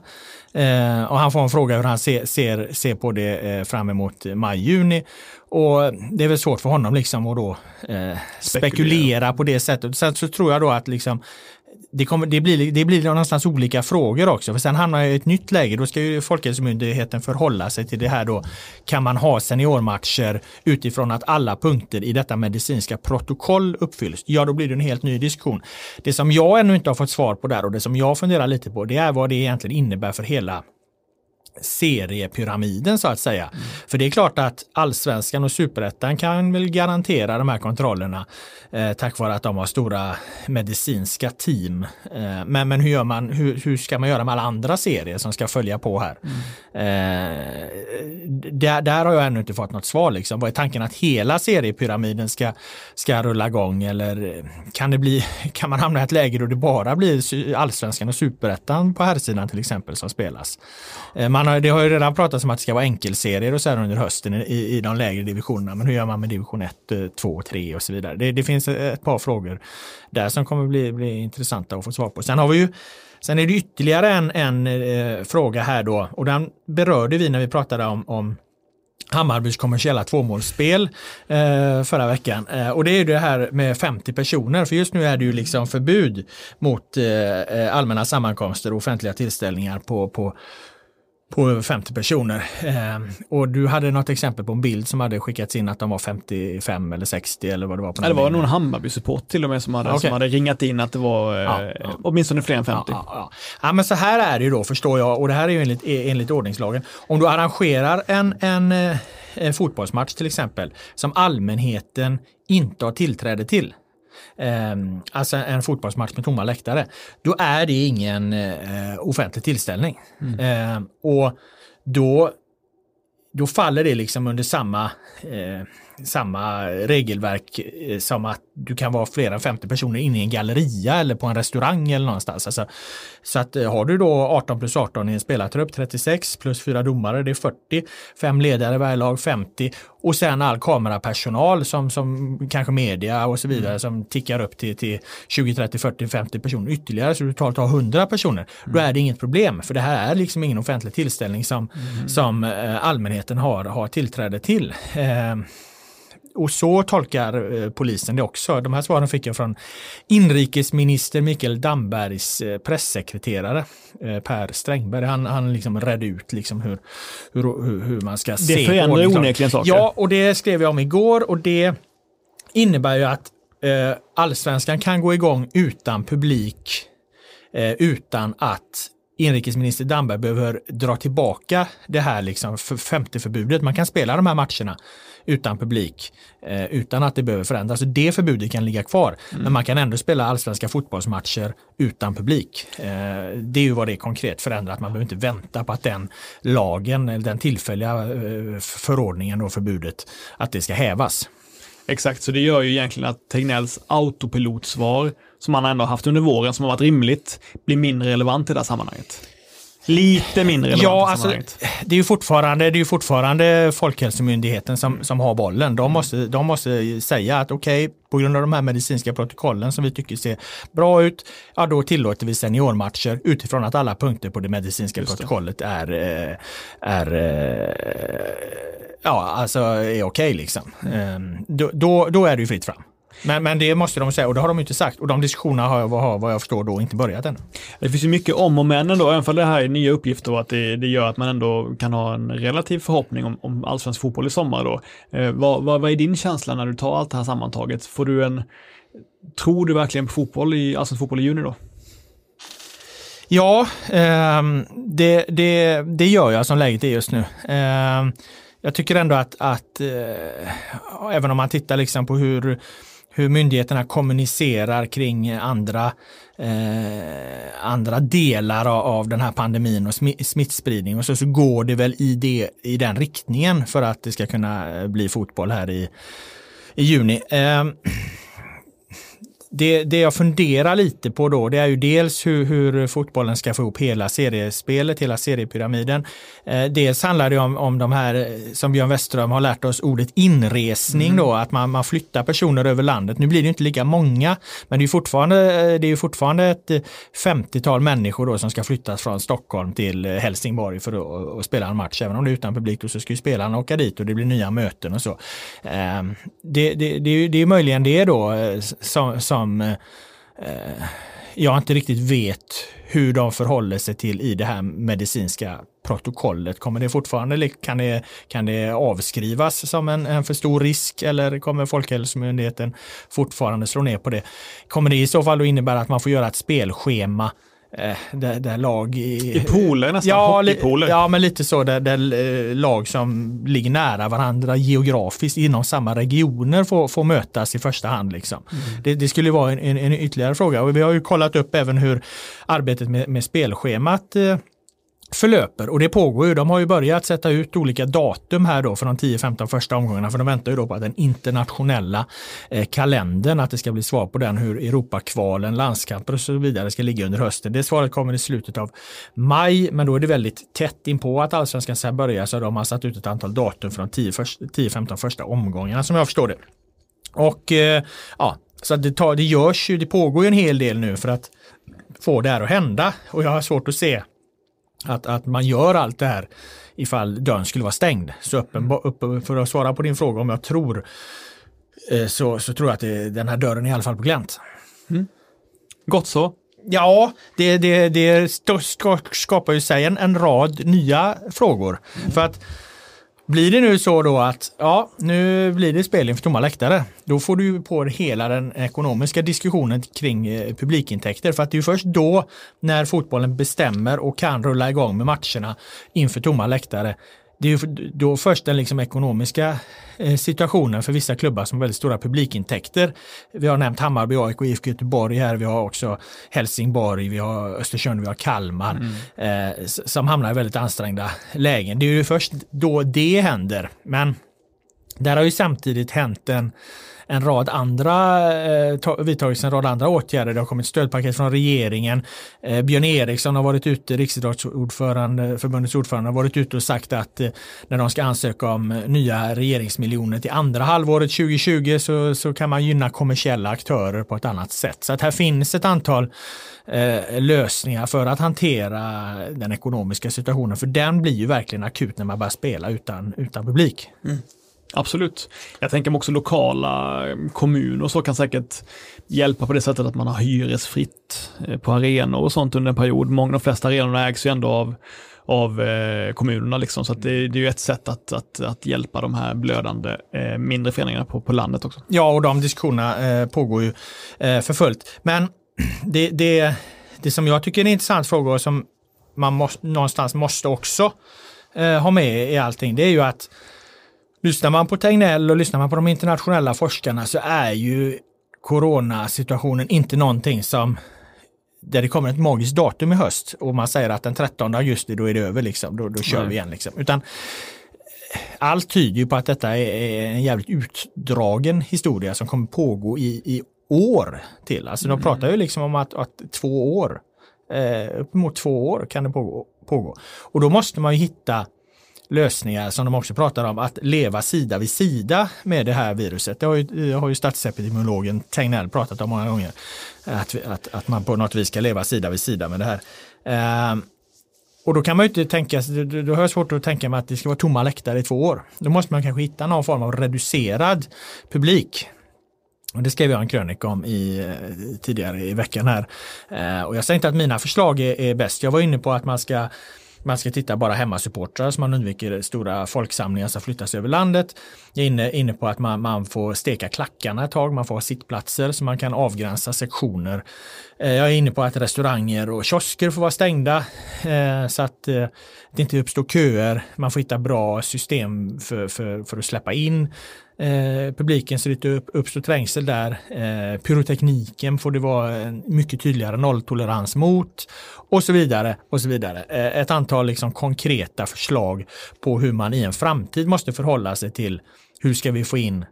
Eh, och han får en fråga hur han ser, ser, ser på det eh, fram emot maj-juni. Och det är väl svårt för honom liksom att då eh, spekulera. spekulera på det sättet. Sen så tror jag då att liksom det, kommer, det, blir, det blir någonstans olika frågor också. För sen hamnar jag i ett nytt läge. Då ska ju Folkhälsomyndigheten förhålla sig till det här då. Kan man ha seniormatcher utifrån att alla punkter i detta medicinska protokoll uppfylls? Ja, då blir det en helt ny diskussion. Det som jag ännu inte har fått svar på där och det som jag funderar lite på, det är vad det egentligen innebär för hela seriepyramiden så att säga. Mm. För det är klart att allsvenskan och superettan kan väl garantera de här kontrollerna eh, tack vare att de har stora medicinska team. Eh, men, men hur, gör man, hur, hur, ska man göra med alla andra serier som ska följa på här? Mm. Eh, där, där har jag ännu inte fått något svar. Liksom. Vad är tanken att hela seriepyramiden ska, ska rulla igång eller eh, kan, det bli, *laughs* kan man hamna i ett läge då det bara blir allsvenskan och superettan på här sidan till exempel som spelas? Eh, man har, det har ju redan pratats om att det ska vara enkelserier och så här under hösten i, i de lägre divisionerna. Men hur gör man med division 1, 2, 3 och så vidare? Det, det finns ett par frågor där som kommer bli, bli intressanta att få svar på. Sen har vi ju Sen är det ytterligare en, en eh, fråga här då och den berörde vi när vi pratade om, om Hammarbys kommersiella tvåmålsspel eh, förra veckan. Eh, och det är det här med 50 personer, för just nu är det ju liksom förbud mot eh, eh allmänna sammankomster och offentliga tillställningar på, på på 50 personer. Eh, och du hade något exempel på en bild som hade skickats in att de var 55 eller 60 eller vad det var. På det var någon Hammarby-support till och med som hade, okay. som hade ringat in att det var eh, ja, ja. åtminstone fler än 50. Ja, ja, ja. men så här är det ju då förstår jag och det här är ju enligt, enligt ordningslagen. Om du arrangerar en, en, eh, fotbollsmatch till exempel som allmänheten inte har tillträde till eh, alltså en fotbollsmatch med tomma läktare, då är det ingen eh, offentlig tillställning. Mm. Eh, och då, då faller det liksom under samma, eh, samma regelverk eh, som att du kan vara fler än 50 personer inne i en galleria eller på en restaurang eller någonstans. Alltså, så att eh, har du då 18 plus 18 i en spelartrupp, 36 plus fyra domare, det är 40, fem ledare varje lag, 50 och sen all kamerapersonal som, som kanske media och så vidare mm. som tickar upp till, till 20, 30, 40, 50 personer ytterligare så du totalt har 100 personer. Mm. Då är det inget problem för det här är liksom ingen offentlig tillställning som, mm. som eh, allmänheten har, har tillträde till. Eh, och så tolkar eh, polisen det också. De här svaren fick jag från inrikesminister Mikael Dambergs eh, pressekreterare eh, Per Strängberg. Han, han liksom redde ut liksom hur, hur, hur man ska det se. Det förändrar onekligen saker. Ja, och det skrev jag om igår och det innebär ju att eh, allsvenskan kan gå igång utan publik eh, utan att inrikesminister Damberg behöver dra tillbaka det här liksom för femte förbudet. Man kan spela de här matcherna utan publik eh, utan att det behöver förändras. Det förbudet kan ligga kvar. Mm. Men man kan ändå spela allsvenska fotbollsmatcher utan publik. Eh, det är ju vad det är konkret förändrat. Man behöver inte vänta på att den lagen, den tillfälliga eh, förordningen och förbudet, att det ska hävas. Exakt, så det gör ju egentligen att Tegnells autopilotsvar som han ändå haft under våren som har varit rimligt blir mindre relevant i det här sammanhanget. Lite mindre ja, alltså, det är ju fortfarande, det är fortfarande Folkhälsomyndigheten som, som har bollen. De måste, de måste säga att okej, okay, på grund av de här medicinska protokollen som vi tycker ser bra ut, ja då tillåter vi seniormatcher utifrån att alla punkter på det medicinska det. protokollet är, eh, är eh, ja, alltså är okej okay, liksom. Mm. Då, då, då är det ju fritt fram. Men, men det måste de säga och det har de inte sagt och de diskussionerna har, har vad jag förstår då inte börjat ännu. Det finns ju mycket om och men ändå, även om det här är nya uppgifter och att det, det gör att man ändå kan ha en relativ förhoppning om, om allsvensk fotboll i sommar då. Eh, vad, vad, vad är din känsla när du tar allt det här sammantaget? Får du en, tror du verkligen på fotboll i allsvensk fotboll i juni då? Ja, eh, det, det, det gör jag som läget är just nu. Eh, jag tycker ändå att, att eh, även om man tittar liksom på hur hur myndigheterna kommunicerar kring eh, andra, eh, andra delar av, den här pandemin och smittspridning och så, så går det väl i, det, i den riktningen för att det ska kunna eh, bli fotboll här i, i juni. Eh, *clears throat* det, det jag funderar lite på då, det är ju dels hur, hur fotbollen ska få ihop hela seriespelet, hela seriepyramiden. Eh, dels handlar det om, om de här, som Björn Westström har lärt oss, ordet inresning mm. då, att man, man flyttar personer över landet. Nu blir det inte lika många, men det är fortfarande, det är fortfarande ett 50-tal människor då som ska flyttas från Stockholm till Helsingborg för att, spela en match. Även om det är utan publik, då så ska ju spelarna åka dit och det blir nya möten och så. Eh, det, det, det, det är möjligen det då eh, som, som som eh, eh, jag inte riktigt vet hur de förhåller sig till i det här medicinska protokollet. Kommer det fortfarande, kan det, kan det avskrivas som en, en för stor risk eller kommer Folkhälsomyndigheten fortfarande slå ner på det? Kommer det i så fall att innebära att man får göra ett spelschema eh, där, där, lag i... I pooler nästan, ja, hockeypooler. Ja, men lite så där, där, eh, lag som ligger nära varandra geografiskt inom samma regioner får, får mötas i första hand. Liksom. Mm. Det, det, skulle vara en, en, en, ytterligare fråga och vi har ju kollat upp även hur arbetet med, med spelschemat eh, förlöper och det pågår ju. De har ju börjat sätta ut olika datum här då för de 10-15 första omgångarna för de väntar ju då på att den internationella eh, kalendern, att det ska bli svar på den hur Europakvalen, landskamper och så vidare ska ligga under hösten. Det svaret kommer i slutet av maj, men då är det väldigt tätt inpå att allsvenskan ska börja så de har satt ut ett antal datum för de 10-15 första omgångarna som jag förstår det. Och eh, ja, så det, tar, det görs ju, det pågår ju en hel del nu för att få det här att hända och jag har svårt att se att, att man gör allt det här ifall dörren skulle vara stängd. Så öppen, upp, för att svara på din fråga om jag tror eh, så, så tror jag att det, den här dörren är i alla fall på glänt. Mm. Gott så. Ja, det, det, det skapar ju sig en, en rad nya frågor. Mm. För att blir det nu så då att ja, nu blir det spel inför tomma läktare, då får du på hela den ekonomiska diskussionen kring eh, publikintäkter. För att det är först då när fotbollen bestämmer och kan rulla igång med matcherna inför tomma läktare det är då först den liksom ekonomiska eh, situationen för vissa klubbar som har väldigt stora publikintäkter. Vi har nämnt Hammarby, AIK, IFK Göteborg här. Vi har också Helsingborg, vi har Östersund, vi har Kalmar mm. eh, som hamnar i väldigt ansträngda lägen. Det är ju först då det händer. Men där har ju samtidigt hänt en en rad andra, eh, vidtagits en rad andra åtgärder. Det har kommit stödpaket från regeringen. Eh, Björn Eriksson har varit ute, Riksidrottsordförande, förbundets ordförande, har varit ute och sagt att eh, när de ska ansöka om eh, nya regeringsmiljoner till andra halvåret 2020 så, så kan man gynna kommersiella aktörer på ett annat sätt. Så att här finns ett antal eh, lösningar för att hantera den ekonomiska situationen. För den blir ju verkligen akut när man börjar spela utan, utan publik. Mm. Absolut. Jag tänker mig också lokala eh, kommuner och så kan säkert hjälpa på det sättet att man har hyresfritt eh, på arenor och sånt under en period. Många, de flesta arenorna ägs ju ändå av, av eh, kommunerna liksom, så det, det, är ju ett sätt att, att, att hjälpa de här blödande mindre föreningarna på, på landet också. Ja, och de diskussionerna pågår ju för fullt. Men *clears throat* det, det, det som jag tycker är en intressant fråga och som man måste, någonstans måste också ha med i allting, det är ju att Lyssnar man på Tegnell och lyssnar man på de internationella forskarna så är ju coronasituationen inte någonting som där det kommer ett magiskt datum i höst och man säger att den 13 augusti då är det över liksom, då, då kör Nej. vi igen liksom. Utan allt tyder ju på att detta är en jävligt utdragen historia som kommer pågå i, i år till. Alltså de mm. pratar ju liksom om att, att två år, eh, uppemot två år kan det pågå, pågå. Och då måste man ju hitta lösningar som de också pratar om, att leva sida vid sida med det här viruset. Det har ju, har ju statsepidemiologen Tegnell pratat om många gånger. Att, att, att man på något vis ska leva sida vid sida med det här. Ehm, och då kan man ju inte tänka, alltså, då har jag svårt att tänka mig att det ska vara tomma läktare i två år. Då måste man kanske hitta någon form av reducerad publik. Och det skrev jag en krönika om i, eh, tidigare i veckan här. Ehm, och jag säger inte att mina förslag är, är bäst. Jag var inne på att man ska man ska titta bara hemmasupportrar så man undviker stora folksamlingar som flyttas över landet. Jag är inne, inne på att man, man får steka klackarna ett tag, man får ha sittplatser så man kan avgränsa sektioner. Eh, jag är inne på att restauranger och kiosker får vara stängda eh, så att eh, det inte uppstår köer. Man får hitta bra system för, för, för att släppa in Eh, publiken ser ut att uppstå trängsel där. Eh, pyrotekniken får det vara en mycket tydligare nolltolerans mot och så vidare. och så vidare. Eh, ett antal liksom konkreta förslag på hur man i en framtid måste förhålla sig till hur ska vi få in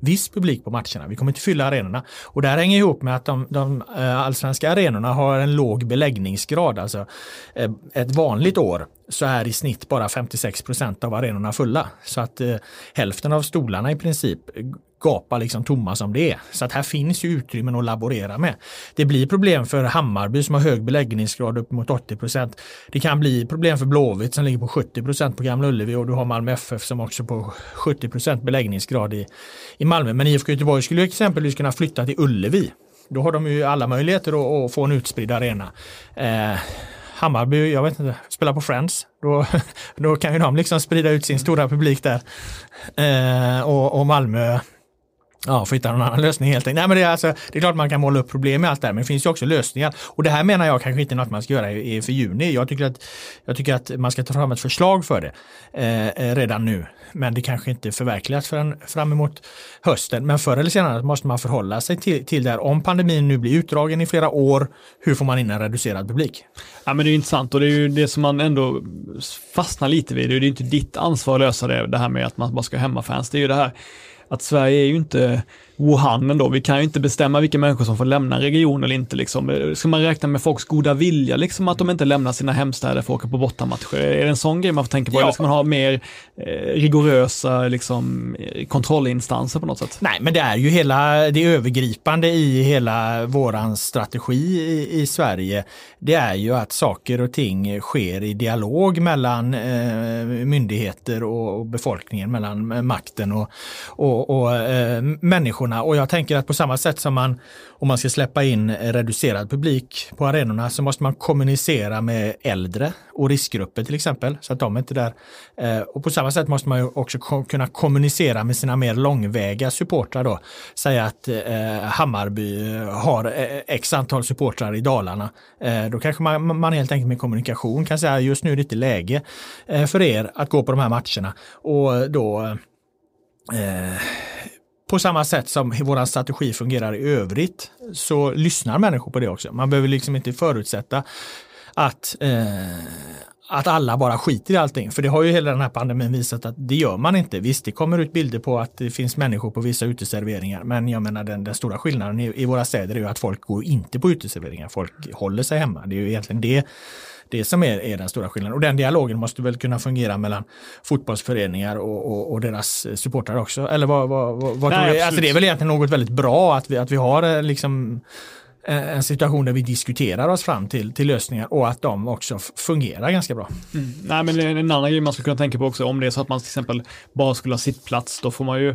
viss publik på matcherna. Vi kommer inte fylla arenorna. Och det här hänger ihop med att de, de eh, allsvenska arenorna har en låg beläggningsgrad. Alltså eh, ett vanligt år så är i snitt bara 56 procent av arenorna fulla. Så att eh, hälften av stolarna i princip gapar liksom tomma som det är. Så att här finns ju utrymmen att laborera med. Det blir problem för Hammarby som har hög beläggningsgrad upp mot 80 procent. Det kan bli problem för Blåvitt som ligger på 70 procent på Gamla Ullevi och du har Malmö FF som också på 70 procent beläggningsgrad i, i Malmö. Men IFK Göteborg skulle exempelvis kunna flytta till Ullevi. Då har de ju alla möjligheter att, att få en utspridd arena. Eh, Hammarby, jag vet inte, spelar på Friends. Då, *laughs* då kan ju de liksom sprida ut sin stora publik där. Eh, och, och Malmö Ja, får hitta någon annan lösning helt enkelt. Nej, men det, är alltså, det är klart man kan måla upp problem med allt det här, men det finns ju också lösningar. Och det här menar jag kanske inte är något man ska göra i, för juni. Jag tycker, att, jag tycker att man ska ta fram ett förslag för det eh, eh redan nu. Men det kanske inte förverkligas förrän fram emot hösten. Men förr eller senare måste man förhålla sig till, till det här. Om pandemin nu blir utdragen i flera år, hur får man in en reducerad publik? Ja, men det är intressant och det är ju det som man ändå fastnar lite vid. Det är ju inte ditt ansvar att lösa det, det här med att man bara ska ha hemmafans. Det är ju det här att Sverige är ju inte Wuhan ändå. Vi kan ju inte bestämma vilka människor som får lämna regionen eller inte. Liksom. Ska man räkna med folks goda vilja, liksom att de inte lämnar sina hemstäder för att åka på bortamatcher? Är det en sån grej man får tänka på? Ja. Eller ska man ha mer eh, rigorösa liksom, kontrollinstanser på något sätt? Nej, men det är ju hela det övergripande i hela våran strategi i, i Sverige. Det är ju att saker och ting sker i dialog mellan eh, myndigheter och, och, befolkningen, mellan makten och, och, och eh, människor människorna och jag tänker att på samma sätt som man om man ska släppa in reducerad publik på arenorna så måste man kommunicera med äldre och riskgrupper till exempel så att de är inte där. Eh, och på samma sätt måste man ju också kunna kommunicera med sina mer långväga supportrar då. Säga att eh, Hammarby har eh, x antal supportrar i Dalarna. Då kanske man, man helt enkelt med kommunikation kan säga just nu är det inte läge för er att gå på de här matcherna och då eh, på samma sätt som vår strategi fungerar i övrigt så lyssnar människor på det också. Man behöver liksom inte förutsätta att, eh, att alla bara skiter i allting. För det har ju hela den här pandemin visat att det gör man inte. Visst, det kommer ut bilder på att det finns människor på vissa uteserveringar. Men jag menar den, den stora skillnaden i, i, våra städer är ju att folk går inte på uteserveringar. Folk håller sig hemma. Det är ju egentligen det det som är, är den stora skillnaden. Och den dialogen måste väl kunna fungera mellan fotbollsföreningar och, och, och deras supportrar också. Eller vad, vad, vad, vad Nej, tror du? Alltså det är väl egentligen något väldigt bra att vi, att vi har eh, liksom en situation där vi diskuterar oss fram till, till lösningar och att de också fungerar ganska bra. Mm. Nej, men en annan grej man skulle kunna tänka på också, om det är så att man till exempel bara skulle ha sittplats, då får man ju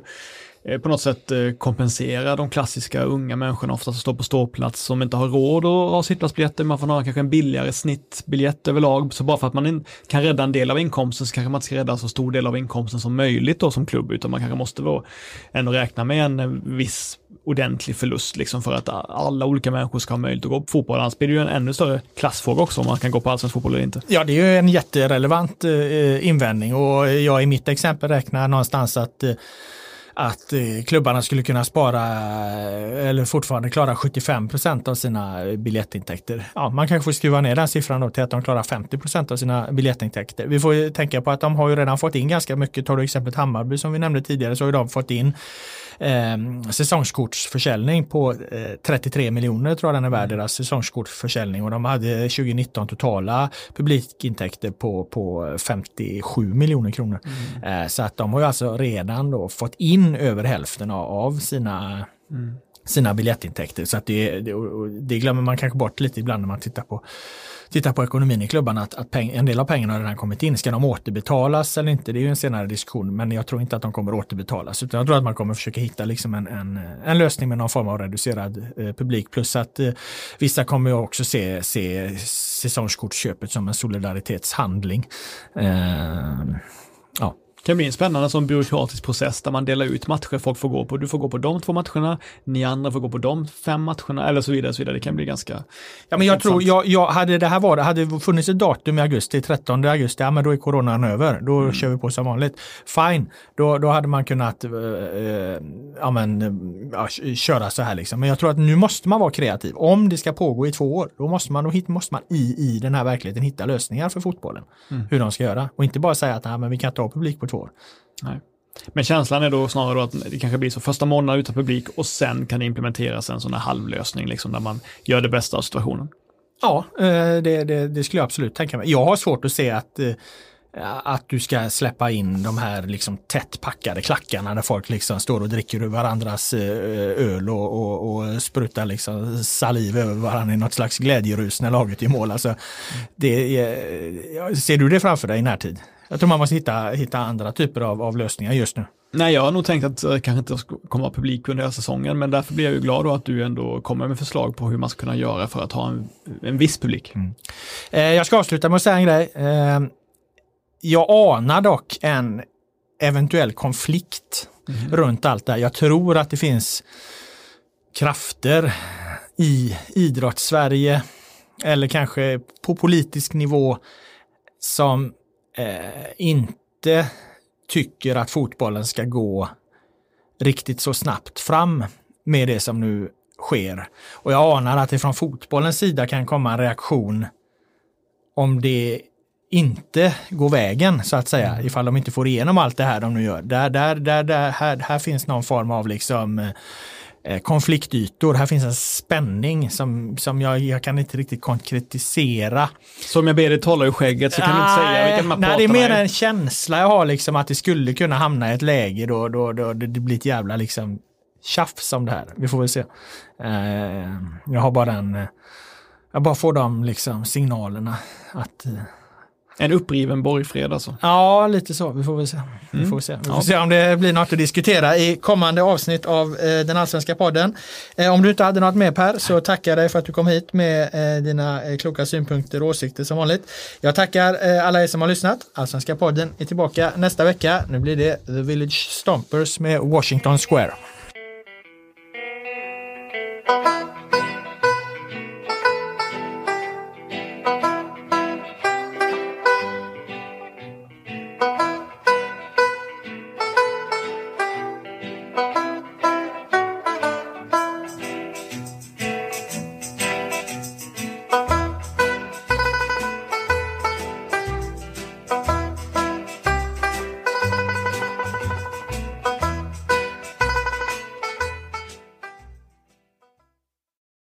Eh, på något sätt eh, kompensera de klassiska unga människorna, ofta som står på ståplats, som inte har råd att ha sittplatsbiljetter. Man får ha kanske en billigare snittbiljett överlag. Så bara för att man kan rädda en del av inkomsten så kanske man inte ska rädda så stor del av inkomsten som möjligt då som klubb, utan man kanske måste då ändå räkna med en eh, viss ordentlig förlust liksom för att alla olika människor ska ha möjlighet att gå på fotboll. Annars blir det ju en ännu större klassfråga också om man kan gå på allsvensk fotboll eller inte. Ja, det är ju en jätterelevant invändning och jag i mitt exempel räknar någonstans att att eh, klubbarna skulle kunna spara eh, eller fortfarande klara 75% av sina biljettintäkter. Ja, man kanske får skruva ner den siffran då till att de klarar 50% av sina biljettintäkter. Vi får ju tänka på att de har ju redan fått in ganska mycket. Tar du exemplet Hammarby som vi nämnde tidigare så har de fått in eh, säsongskortsförsäljning på eh, 33 miljoner tror jag den är värd, deras säsongskortsförsäljning och de hade 2019 totala publikintäkter på, på 57 miljoner kronor. Mm. Eh, så att de har ju alltså redan då fått in över hälften av, av sina mm sina biljettintäkter. Så att det, det, det, glömmer man kanske bort lite ibland när man tittar på, tittar på ekonomin i klubbarna, att, att peng, en del av pengarna har redan kommit in. Ska de återbetalas eller inte? Det är ju en senare diskussion, men jag tror inte att de kommer återbetalas, utan jag tror att man kommer försöka hitta liksom en, en, en lösning med någon form av reducerad eh, publik. Plus att eh, vissa kommer också se, se säsongskortsköpet som en solidaritetshandling. Eh, ja, kan bli en spännande sån byråkratisk process där man delar ut matcher folk får gå på. Du får gå på de två matcherna, ni andra får gå på de fem matcherna eller så vidare. Så vidare. Det kan bli ganska Ja, men jag tror, jag, jag, hade det här varit, hade det funnits ett datum i augusti, 13 augusti, ja men då är coronan över. Då Mm. kör vi på som vanligt. Fine, då, då hade man kunnat eh, eh, ja, men, k- köra så här liksom. Men jag tror att nu måste man vara kreativ. Om det ska pågå i två år, då måste man, då hit, måste man i, i den här verkligheten hitta lösningar för fotbollen. Mm. Hur de ska göra. Och inte bara säga att nej, men vi kan inte ha publik på två år. Nej. Men känslan är då snarare då att det kanske blir så första månaden utan publik och sen kan det implementeras en sån här halvlösning liksom där man gör det bästa av situationen. Ja, eh, det, det, det skulle jag absolut tänka mig. Jag har svårt att se att eh, att du ska släppa in de här liksom tätt packade klackarna där folk liksom står och dricker ur varandras eh, öl och, och, och sprutar liksom saliv över varandra i något slags glädjerus när laget gör mål. Alltså, det är, ser du det framför dig i närtid? Jag tror man måste hitta, hitta andra typer av, av lösningar just nu. Nej, jag har nog tänkt att det kanske inte ska komma vara publik under hela säsongen, men därför blir jag ju glad då att du ändå kommer med förslag på hur man ska kunna göra för att ha en, en viss publik. Eh, jag ska avsluta med att säga en grej. Eh, jag anar dock en eventuell konflikt runt allt det här. Jag tror att det finns krafter i idrottssverige eller kanske på politisk nivå som eh, inte tycker att fotbollen ska gå riktigt så snabbt fram med det som nu sker. Och jag anar att det från fotbollens sida kan komma en reaktion om det inte går vägen så att säga, ifall de inte får igenom allt det här de nu gör. Där, där, där, där, här, här finns någon form av liksom eh, konfliktytor, här finns en spänning som, som jag, jag kan inte riktigt konkretisera. Så om jag ber dig tala ur skägget så kan du inte säga de här Nej, det är mer en känsla jag har liksom att det skulle kunna hamna i ett läge då, då, då det blir ett jävla liksom tjafs om det här. Vi får väl se. Eh, jag har bara den, eh, jag bara får de liksom signalerna att eh, En uppriven borgfred alltså. Ja, lite så. Vi får väl se. Vi får, se. Vi får se om det blir något att diskutera i kommande avsnitt av eh, den allsvenska podden. Eh, om du inte hade något mer Per så tackar jag dig för att du kom hit med eh, dina eh, kloka synpunkter och åsikter som vanligt. Jag tackar eh, alla er som har lyssnat. Allsvenska podden är tillbaka nästa vecka. Nu blir det The Village Stompers med Washington Square.